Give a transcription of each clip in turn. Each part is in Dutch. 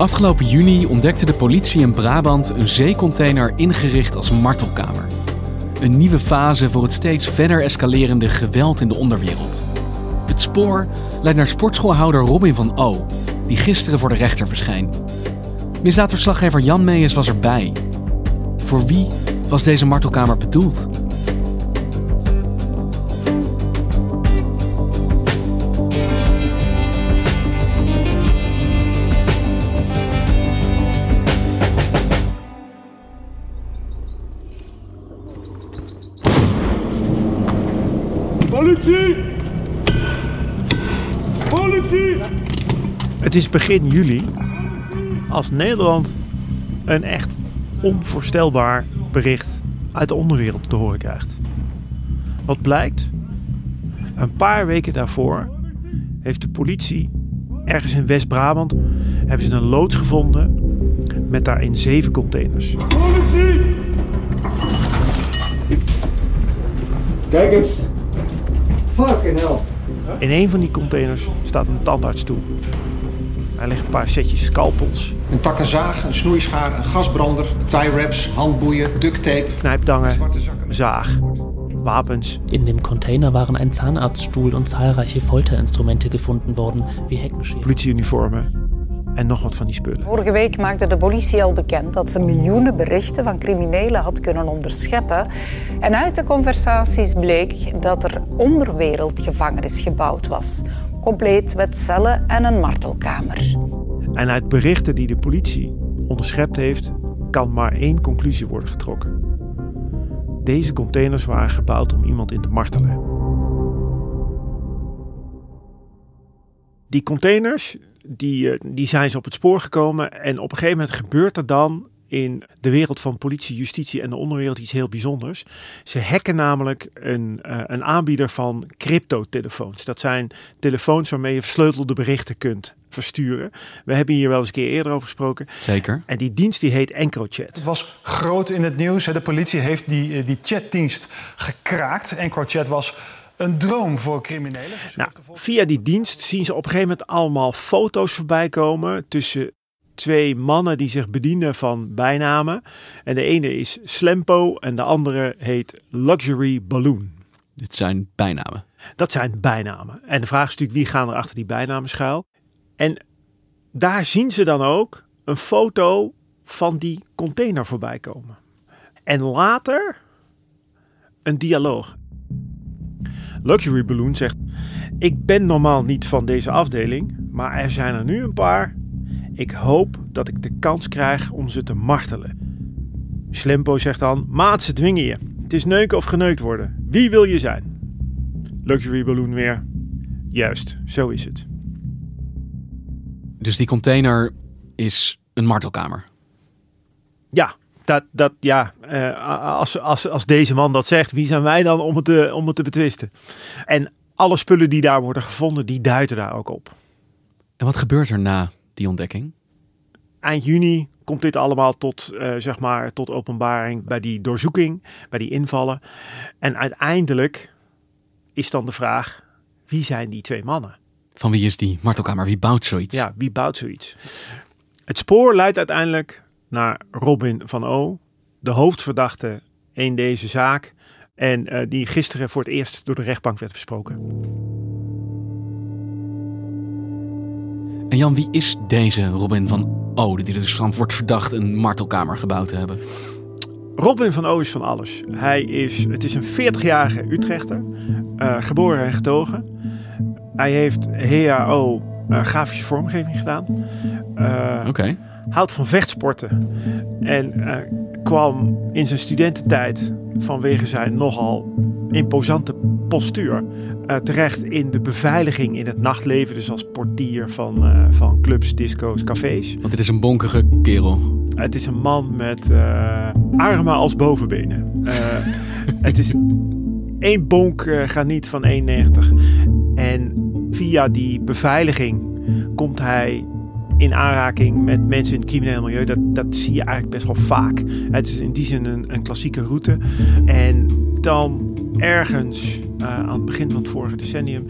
Afgelopen juni ontdekte de politie in Brabant een zeecontainer ingericht als martelkamer. Een nieuwe fase voor het steeds verder escalerende geweld in de onderwereld. Het spoor leidt naar sportschoolhouder Robin van O, die gisteren voor de rechter verscheen. Misdaadverslaggever Jan Meijers was erbij. Voor wie was deze martelkamer bedoeld? Politie! Het is begin juli als Nederland een echt onvoorstelbaar bericht uit de onderwereld te horen krijgt. Wat blijkt? Een paar weken daarvoor heeft de politie ergens in West-Brabant hebben ze een loods gevonden met daarin zeven containers. Politie! Kijk eens. Fucking hell. In een van die containers staat een tandartsstoel. Er liggen een paar setjes scalpels, Een takken zaag, een snoeischaar, een gasbrander, tie wraps, handboeien, duct tape, zakken. een zaag, wapens. In dem Container waren ein Zahnarztstuhl und zahlreiche Folterinstrumente gefunden worden, wie Heckenscheren. politieuniformen en nog wat van die spullen. Vorige week maakte de politie al bekend dat ze miljoenen berichten van criminelen had kunnen onderscheppen. En uit de conversaties bleek dat er onderwereldgevangenis gebouwd was. Compleet met cellen en een martelkamer. En uit berichten die de politie onderschept heeft, kan maar één conclusie worden getrokken. Deze containers waren gebouwd om iemand in te martelen. Die containers, die, eh, die zijn ze op het spoor gekomen. En op een gegeven moment gebeurt er dan in de wereld van politie, justitie en de onderwereld iets heel bijzonders. Ze hacken namelijk een, eh, een aanbieder van cryptotelefoons. Dat zijn telefoons waarmee je versleutelde berichten kunt versturen. We hebben hier wel eens een keer eerder over gesproken. Zeker. En die dienst die heet EncroChat. Het was groot in het nieuws. hè. De politie heeft die, eh, die chatdienst gekraakt. EncroChat was een droom voor criminelen. Nou, via die dienst zien ze op een gegeven moment allemaal foto's voorbij komen tussen twee mannen die zich bedienen van bijnamen. En de ene is Slempo en de andere heet Luxury Balloon. Dit zijn bijnamen. Dat zijn bijnamen. En de vraag is natuurlijk wie gaan er achter die bijnamen schuil. En daar zien ze dan ook een foto van die container voorbij komen. En later een dialoog. Luxury Balloon zegt: Ik ben normaal niet van deze afdeling, maar er zijn er nu een paar. Ik hoop dat ik de kans krijg om ze te martelen. Slempo zegt dan: Maat, ze dwingen je. Het is neuken of geneukt worden. Wie wil je zijn? Luxury Balloon weer. Juist, zo is het. Dus die container is een martelkamer. Ja, dat, dat, ja eh, als, als, als deze man dat zegt, wie zijn wij dan om het, te, om het te betwisten? En alle spullen die daar worden gevonden, die duiden daar ook op. En wat gebeurt er na die ontdekking? Eind juni komt dit allemaal tot, eh, zeg maar, tot openbaring bij die doorzoeking, bij die invallen. En uiteindelijk is dan de vraag, wie zijn die twee mannen? Van wie is die martelkamer? Wie bouwt zoiets? Ja, wie bouwt zoiets? Het spoor leidt uiteindelijk naar Robin van O, de hoofdverdachte in deze zaak. En eh, die gisteren voor het eerst door de rechtbank werd besproken. En Jan, wie is deze Robin van O, die er dus van wordt verdacht een martelkamer gebouwd te hebben? Robin van O is van alles. Hij is, het is een 40-jarige Utrechter, eh, geboren en getogen. Hij heeft HAO eh, grafische vormgeving gedaan. Oké. Houdt van vechtsporten. En uh, kwam in zijn studententijd vanwege zijn nogal imposante postuur uh, terecht in de beveiliging in het nachtleven. Dus als portier van, uh, van clubs, disco's, cafés. Want het is een bonkige kerel. Het is een man met armen als bovenbenen. het is één bonk gaat niet van 1,90. En via die beveiliging komt hij in aanraking met mensen in het criminele milieu. Dat, dat zie je eigenlijk best wel vaak. Het is in die zin een, een klassieke route. En dan ergens uh, aan het begin van het vorige decennium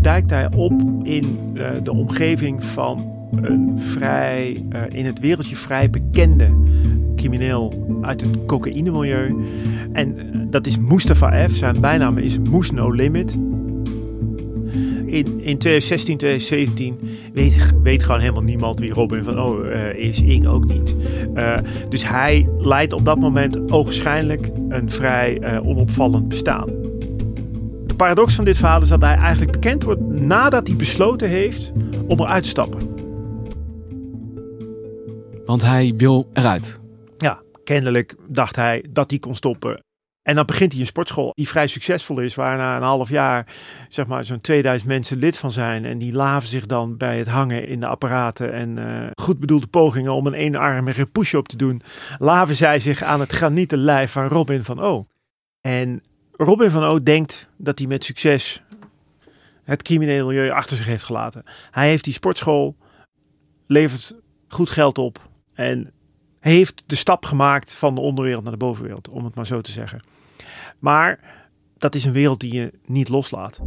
duikt hij op in uh, de omgeving van een vrij, uh, in het wereldje vrij bekende crimineel uit het cocaïnemilieu. En dat is Mustafa F. Zijn bijnaam is Moes No Limit in, in 2016, 2017 weet, weet gewoon helemaal niemand wie Robin van O uh, is. Ik ook niet. Uh, dus hij leidt op dat moment ogenschijnlijk een vrij uh, onopvallend bestaan. De paradox van dit verhaal is dat hij eigenlijk bekend wordt nadat hij besloten heeft om eruit te stappen. Want hij wil eruit. Ja, kennelijk dacht hij dat hij kon stoppen. En dan begint hij een sportschool die vrij succesvol is, waar na een half jaar zeg maar zo'n 2000 mensen lid van zijn. En die laven zich dan bij het hangen in de apparaten en uh, goed bedoelde pogingen om een eenarmige push-up te doen, laven zij zich aan het granieten lijf van Robin van O. En Robin van O denkt dat hij met succes het criminele milieu achter zich heeft gelaten. Hij heeft die sportschool, levert goed geld op en heeft de stap gemaakt van de onderwereld naar de bovenwereld, om het maar zo te zeggen. Maar dat is een wereld die je niet loslaat.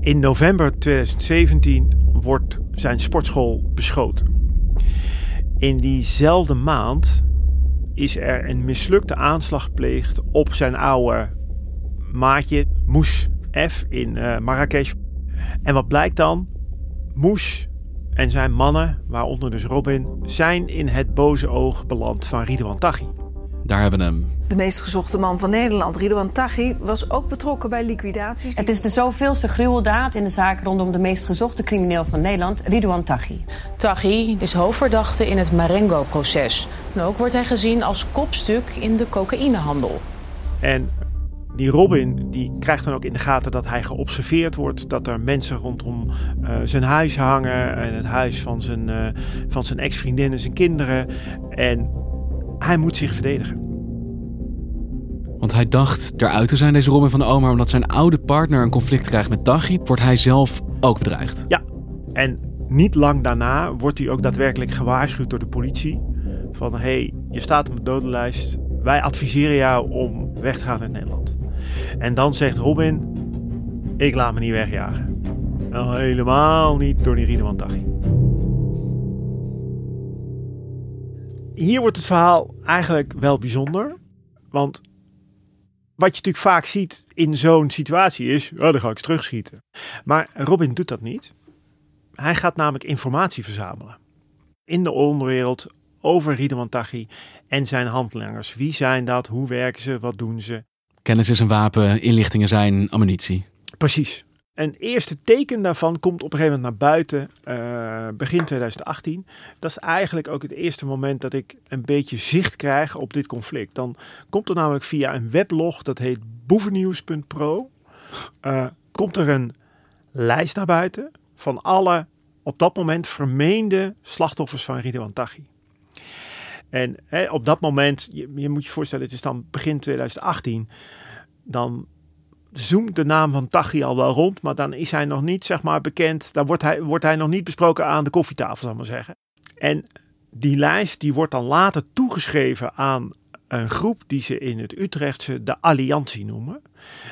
In november 2017 wordt zijn sportschool beschoten. In diezelfde maand is er een mislukte aanslag gepleegd op zijn oude maatje Moes F in uh, Marrakesh. En wat blijkt dan? Moes en zijn mannen, waaronder dus Robin, zijn in het boze oog beland van Ridwan Taghi. Daar hebben we hem. De meest gezochte man van Nederland, Ridwan Taghi, was ook betrokken bij liquidaties. Het is de zoveelste gruweldaad in de zaak rondom de meest gezochte crimineel van Nederland, Ridwan Taghi. Taghi is hoofdverdachte in het Marengo-proces. En ook wordt hij gezien als kopstuk in de cocaïnehandel. En die Robin die krijgt dan ook in de gaten dat hij geobserveerd wordt. Dat er mensen rondom uh, zijn huis hangen. En het huis van zijn, uh, van zijn ex-vriendin en zijn kinderen. En hij moet zich verdedigen. Want hij dacht eruit te zijn, deze Robin van de Omar. Omdat zijn oude partner een conflict krijgt met Taghi, wordt hij zelf ook bedreigd. Ja, en niet lang daarna wordt hij ook daadwerkelijk gewaarschuwd door de politie. Van hé, hey, je staat op de dodenlijst. Wij adviseren jou om weg te gaan uit Nederland. En dan zegt Robin: Ik laat me niet wegjagen. Nou, helemaal niet door die Riedeman Taghi. Hier wordt het verhaal eigenlijk wel bijzonder. Want wat je natuurlijk vaak ziet in zo'n situatie is: oh, dan ga ik terugschieten. Maar Robin doet dat niet. Hij gaat namelijk informatie verzamelen. In de onderwereld over Riedeman Taghi en zijn handlangers. Wie zijn dat? Hoe werken ze? Wat doen ze? Kennis is een wapen, inlichtingen zijn ammunitie. Precies. Een eerste teken daarvan komt op een gegeven moment naar buiten, uh, begin 2018. Dat is eigenlijk ook het eerste moment dat ik een beetje zicht krijg op dit conflict. Dan komt er namelijk via een weblog, dat heet boevennieuws.pro, uh, komt er een lijst naar buiten van alle op dat moment vermeende slachtoffers van Ridwan Taghi. En op dat moment, je, je, moet je voorstellen, het is dan begin 2018, dan zoomt de naam van Taghi al wel rond, maar dan is hij nog niet zeg maar bekend, dan wordt hij, wordt hij nog niet besproken aan de koffietafel, zal ik maar zeggen. En die lijst die wordt dan later toegeschreven aan een groep die ze in het Utrechtse de Alliantie noemen.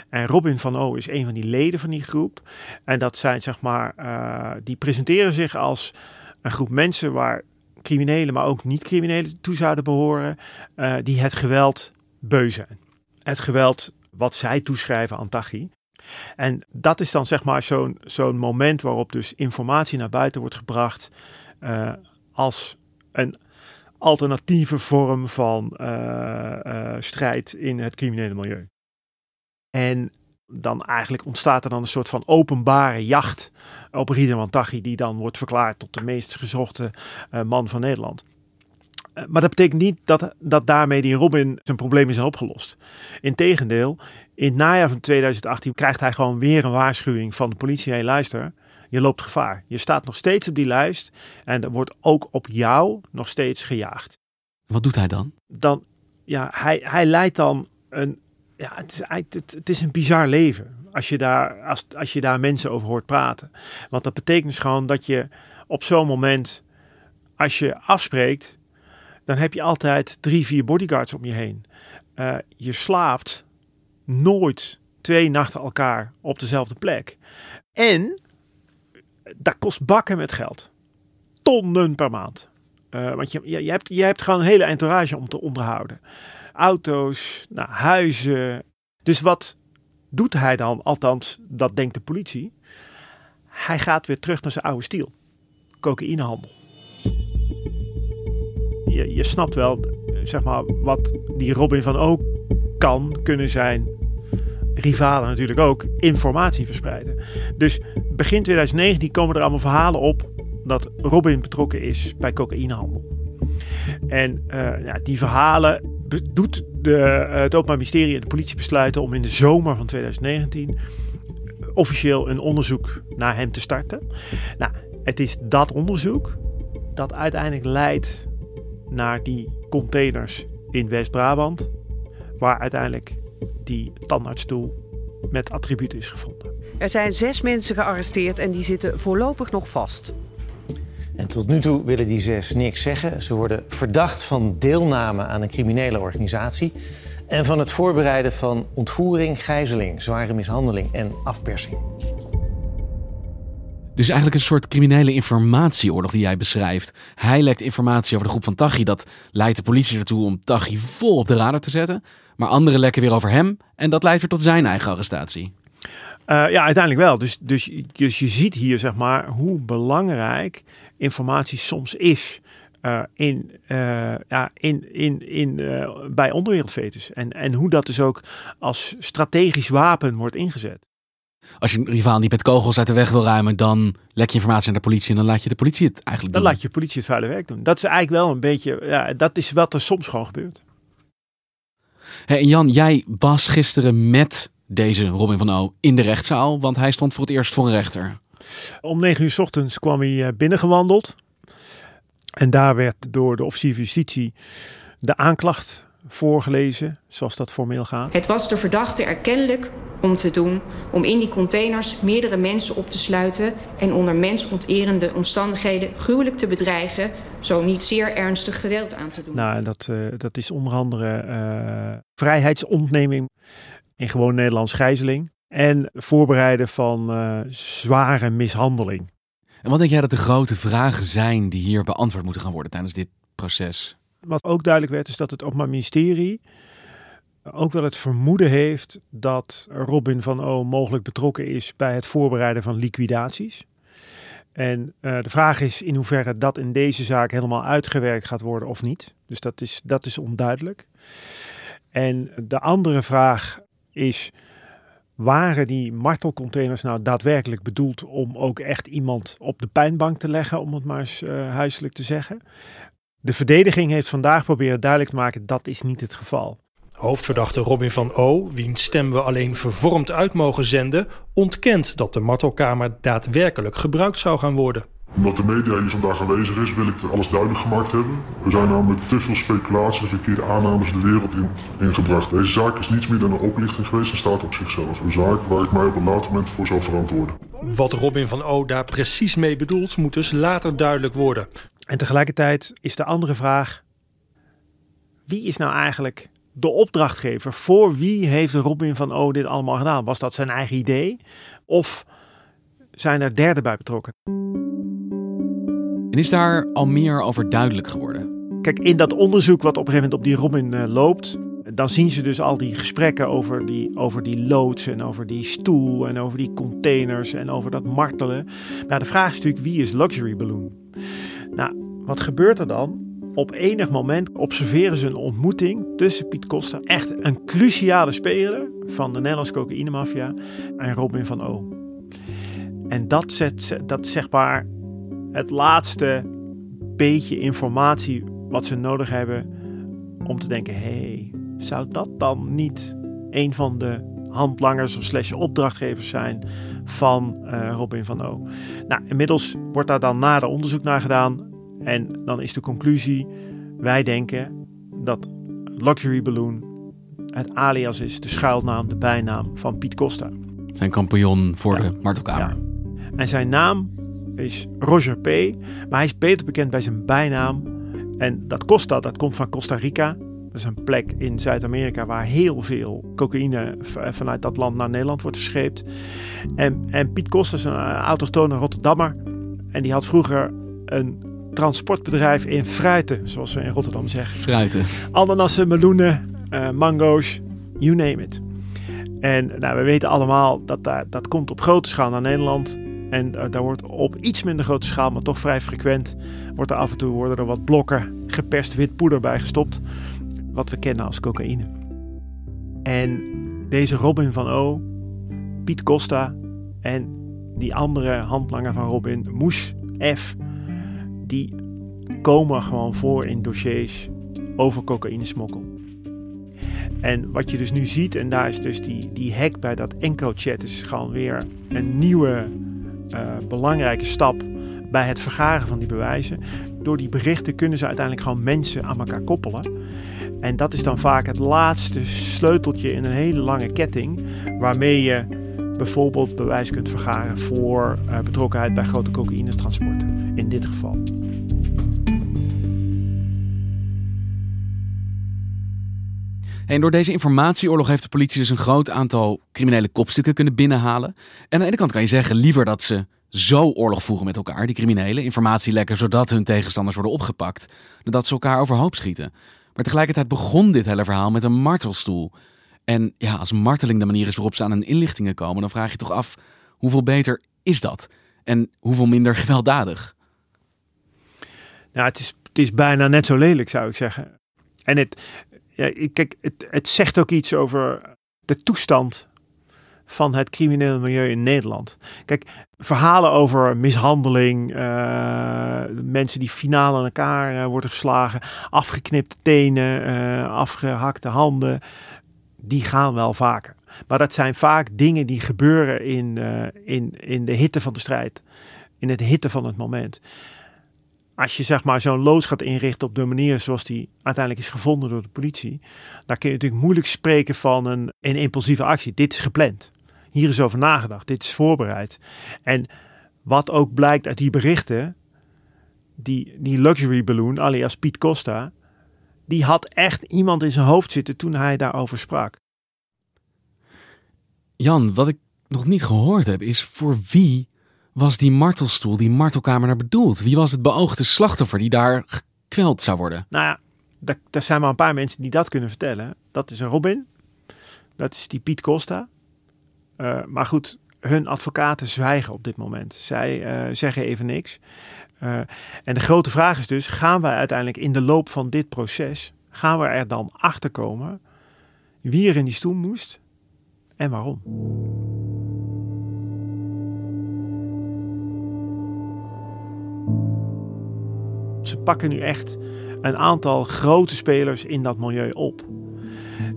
En Robin van O is een van die leden van die groep. En dat zijn zeg maar, uh, die presenteren zich als een groep mensen waar criminelen, maar ook niet-criminelen toe zouden behoren, uh, die het geweld beu zijn. Het geweld wat zij toeschrijven aan Taghi. En dat is dan zeg maar zo'n zo'n moment waarop dus informatie naar buiten wordt gebracht uh, als een alternatieve vorm van uh, strijd in het criminele milieu. En dan eigenlijk ontstaat er dan een soort van openbare jacht op Ridwan Taghi, die dan wordt verklaard tot de meest gezochte uh, man van Nederland. Uh, maar dat betekent niet dat, dat daarmee die Robin zijn problemen zijn opgelost. Integendeel, in het najaar van 2018 krijgt hij gewoon weer een waarschuwing van de politie. Hey, luister, je loopt gevaar. Je staat nog steeds op die lijst en er wordt ook op jou nog steeds gejaagd. Wat doet hij dan? Dan, ja, hij, hij leidt dan een, ja, het is, het, is een bizar leven. Als je, daar, als, als je daar mensen over hoort praten. Want dat betekent dus gewoon dat je op zo'n moment, als je afspreekt, dan heb je altijd drie, vier bodyguards om je heen. Uh, je slaapt nooit twee nachten elkaar op dezelfde plek. En dat kost bakken met geld. Tonnen per maand. Uh, want je, je, je, hebt, je hebt gewoon een hele entourage om te onderhouden. Auto's, nou, huizen. Dus wat doet hij dan? Althans, dat denkt de politie. Hij gaat weer terug naar zijn oude stiel. Cocaïnehandel. Je, je snapt wel, zeg maar, wat die Robin van ook kan kunnen zijn rivalen natuurlijk ook informatie verspreiden. Dus begin 2019 komen er allemaal verhalen op dat Robin betrokken is bij cocaïnehandel. En uh, ja, die verhalen doet de, uh, het Openbaar Ministerie en de politie besluiten om in de zomer van 2019 officieel een onderzoek naar hem te starten. Nou, het is dat onderzoek dat uiteindelijk leidt naar die containers in West-Brabant, waar uiteindelijk die tandartsstoel met attributen is gevonden. Er zijn zes mensen gearresteerd en die zitten voorlopig nog vast. En tot nu toe willen die zes niks zeggen. Ze worden verdacht van deelname aan een criminele organisatie en van het voorbereiden van ontvoering, gijzeling, zware mishandeling en afpersing. Dus eigenlijk een soort criminele informatieoorlog die jij beschrijft. Hij lekt informatie over de groep van Taghi. Dat leidt de politie ertoe om Taghi vol op de radar te zetten. Maar anderen lekken weer over hem. En dat leidt weer tot zijn eigen arrestatie. Uh, ja, uiteindelijk wel. Dus, dus, dus je ziet hier zeg maar hoe belangrijk informatie soms is. Uh, in, uh, ja, in, in, in, bij onderwereldvetus. En, en hoe dat dus ook als strategisch wapen wordt ingezet. Als je een rivaal niet met kogels uit de weg wil ruimen, dan lek je informatie aan de politie en dan laat je de politie het eigenlijk doen. Dan laat je de politie het vuile werk doen. Dat is eigenlijk wel een beetje, ja, dat is wat er soms gewoon gebeurt. Hey, Jan, jij was gisteren met deze Robin van O in de rechtszaal, want hij stond voor het eerst voor een rechter. Om negen uur s ochtends kwam hij eh, binnengewandeld. En daar werd door de officier van justitie de aanklacht voorgelezen, zoals dat formeel gaat. Het was de verdachte erkennelijk om te doen om in die containers meerdere mensen op te sluiten en onder mensonterende omstandigheden gruwelijk te bedreigen, zo niet zeer ernstig geweld aan te doen. Nou, dat, uh, dat is onder andere uh, vrijheidsontneming in gewoon Nederlands gijzeling en voorbereiden van uh, zware mishandeling. En wat denk jij dat de grote vragen zijn die hier beantwoord moeten gaan worden tijdens dit proces? Wat ook duidelijk werd, is dat het Openbaar Ministerie ook wel het vermoeden heeft dat Robin van O mogelijk betrokken is bij het voorbereiden van liquidaties. En uh, de vraag is in hoeverre dat in deze zaak helemaal uitgewerkt gaat worden of niet. Dus dat is, dat is onduidelijk. En de andere vraag is, waren die martelcontainers nou daadwerkelijk bedoeld om ook echt iemand op de pijnbank te leggen, om het maar eens uh, huiselijk te zeggen? De verdediging heeft vandaag proberen duidelijk te maken dat is niet het geval. Hoofdverdachte Robin van O, wiens stem we alleen vervormd uit mogen zenden, ontkent dat de martelkamer daadwerkelijk gebruikt zou gaan worden. Omdat de media hier vandaag aanwezig is, wil ik alles duidelijk gemaakt hebben. Er zijn namelijk te veel speculaties en verkeerde aannames de wereld in, ingebracht. Deze zaak is niets meer dan een oplichting geweest en staat op zichzelf. Een zaak waar ik mij op een later moment voor zal verantwoorden. Wat Robin van O daar precies mee bedoelt, moet dus later duidelijk worden. En tegelijkertijd is de andere vraag: wie is nou eigenlijk de opdrachtgever? Voor wie heeft Robin van O dit allemaal gedaan? Was dat zijn eigen idee? Of zijn er derden bij betrokken? En is daar al meer over duidelijk geworden? Kijk, in dat onderzoek wat op een gegeven moment op die Robin uh, loopt, dan zien ze dus al die gesprekken over die, over die loods en over die stoel en over die containers en over dat martelen. Maar de vraag is natuurlijk, wie is Luxury Balloon? Nou, wat gebeurt er dan? op enig moment observeren ze een ontmoeting tussen Piet Costa, echt een cruciale speler van de Nederlandse cocaïnemafia, en Robin van O. En dat zet dat zeg maar het laatste beetje informatie wat ze nodig hebben om te denken: hé, hey, zou dat dan niet een van de handlangers of slash opdrachtgevers zijn van uh, Robin van O? Nou, inmiddels wordt daar dan nader onderzoek naar gedaan. En dan is de conclusie: wij denken dat Luxury Balloon het alias is, de schuilnaam, de bijnaam van Piet Costa. Zijn kampioen voor de martelkamer. En zijn naam is Roger P. Maar hij is beter bekend bij zijn bijnaam. En dat Costa, dat komt van Costa Rica. Dat is een plek in Zuid-Amerika waar heel veel cocaïne vanuit dat land naar Nederland wordt verscheept. En, en Piet Costa is een autochtone Rotterdammer. En die had vroeger een transportbedrijf in fruiten, zoals ze in Rotterdam zeggen. Fruiten. Ananassen, meloenen, uh, mango's, you name it. En nou, we weten allemaal dat daar, dat komt op grote schaal naar Nederland. En daar wordt op iets minder grote schaal, maar toch vrij frequent, wordt er af en toe worden er wat blokken geperst wit poeder bij gestopt. Wat we kennen als cocaïne. En deze Robin van O, Piet Costa en die andere handlanger van Robin, Moes F, die komen gewoon voor in dossiers over cocaïnesmokkel. En wat je dus nu ziet, en daar is dus die, die hack bij dat EncroChat, is gewoon weer een nieuwe uh, belangrijke stap bij het vergaren van die bewijzen. Door die berichten kunnen ze uiteindelijk gewoon mensen aan elkaar koppelen. En dat is dan vaak het laatste sleuteltje in een hele lange ketting, waarmee je bijvoorbeeld bewijs kunt vergaren voor uh, betrokkenheid bij grote cocaïnetransporten. In dit geval. En door deze informatieoorlog heeft de politie dus een groot aantal criminele kopstukken kunnen binnenhalen. En aan de ene kant kan je zeggen, liever dat ze zo oorlog voeren met elkaar, die criminelen, informatie lekken zodat hun tegenstanders worden opgepakt, dan dat ze elkaar overhoop schieten. Maar tegelijkertijd begon dit hele verhaal met een martelstoel. En ja, als marteling de manier is waarop ze aan hun inlichtingen komen, dan vraag je toch af, hoeveel beter is dat? En hoeveel minder gewelddadig? Nou, het is, het is bijna net zo lelijk, zou ik zeggen. En het, ja, kijk, het, het zegt ook iets over de toestand van het criminele milieu in Nederland. Kijk, verhalen over mishandeling, uh, mensen die finaal aan elkaar uh, worden geslagen, afgeknipte tenen, uh, afgehakte handen, die gaan wel vaker. Maar dat zijn vaak dingen die gebeuren in, in, in de hitte van de strijd, in het hitte van het moment als je zeg maar zo'n loods gaat inrichten op de manier zoals die uiteindelijk is gevonden door de politie, dan kun je natuurlijk moeilijk spreken van een, een impulsieve actie. Dit is gepland. Hier is over nagedacht. Dit is voorbereid. En wat ook blijkt uit die berichten, die, die luxury balloon, alias Piet Costa, die had echt iemand in zijn hoofd zitten toen hij daarover sprak. Jan, wat ik nog niet gehoord heb, is voor wie was die martelstoel, die martelkamer naar bedoeld? Wie was het beoogde slachtoffer die daar gekweld zou worden? Nou ja, er, zijn maar een paar mensen die dat kunnen vertellen. Dat is Robin, dat is die Piet Costa. Uh, maar goed, hun advocaten zwijgen op dit moment. Zij uh, zeggen even niks. Uh, en de grote vraag is dus, gaan wij uiteindelijk in de loop van dit proces, gaan we er dan achter komen wie er in die stoel moest en waarom? Ze pakken nu echt een aantal grote spelers in dat milieu op.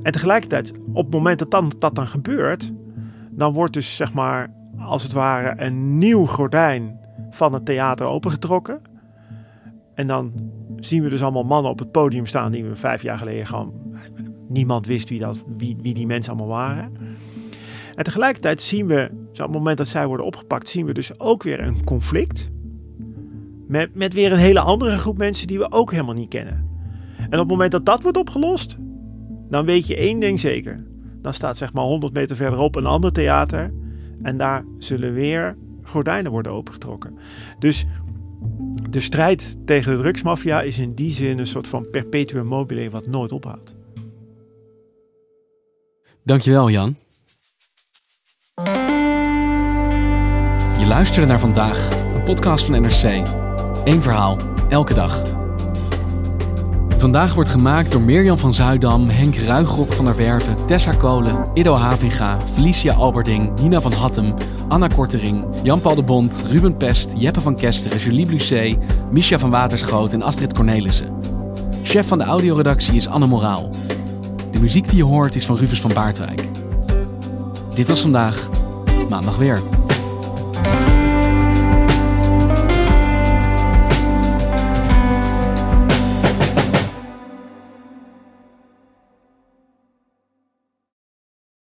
En tegelijkertijd, op het moment dat dan, dat dan gebeurt, dan wordt dus zeg maar als het ware een nieuw gordijn van het theater opengetrokken. En dan zien we dus allemaal mannen op het podium staan die we vijf jaar geleden gewoon niemand wist wie, dat, wie, wie die mensen allemaal waren. En tegelijkertijd zien we, op het moment dat zij worden opgepakt, zien we dus ook weer een conflict. Met, met weer een hele andere groep mensen die we ook helemaal niet kennen. En op het moment dat dat wordt opgelost, dan weet je één ding zeker. Dan staat zeg maar 100 meter verderop een ander theater. En daar zullen weer gordijnen worden opengetrokken. Dus de strijd tegen de drugsmafia is in die zin een soort van perpetuum mobile wat nooit ophoudt. Dankjewel Jan. Je luisterde naar vandaag, een podcast van NRC. Eén verhaal, elke dag. Vandaag wordt gemaakt door Mirjam van Zuidam, Henk Ruigrok van der Werven, Tessa Kolen, Ido Havinga, Felicia Alberding, Nina van Hattem, Anna Kortering, Jan-Paul de Bond, Ruben Pest, Jeppe van Kesteren, Julie Blusset, Misha van Waterschoot en Astrid Cornelissen. Chef van de audioredactie is Anne Moraal. De muziek die je hoort is van Rufus van Baardwijk. Dit was vandaag, maandag weer.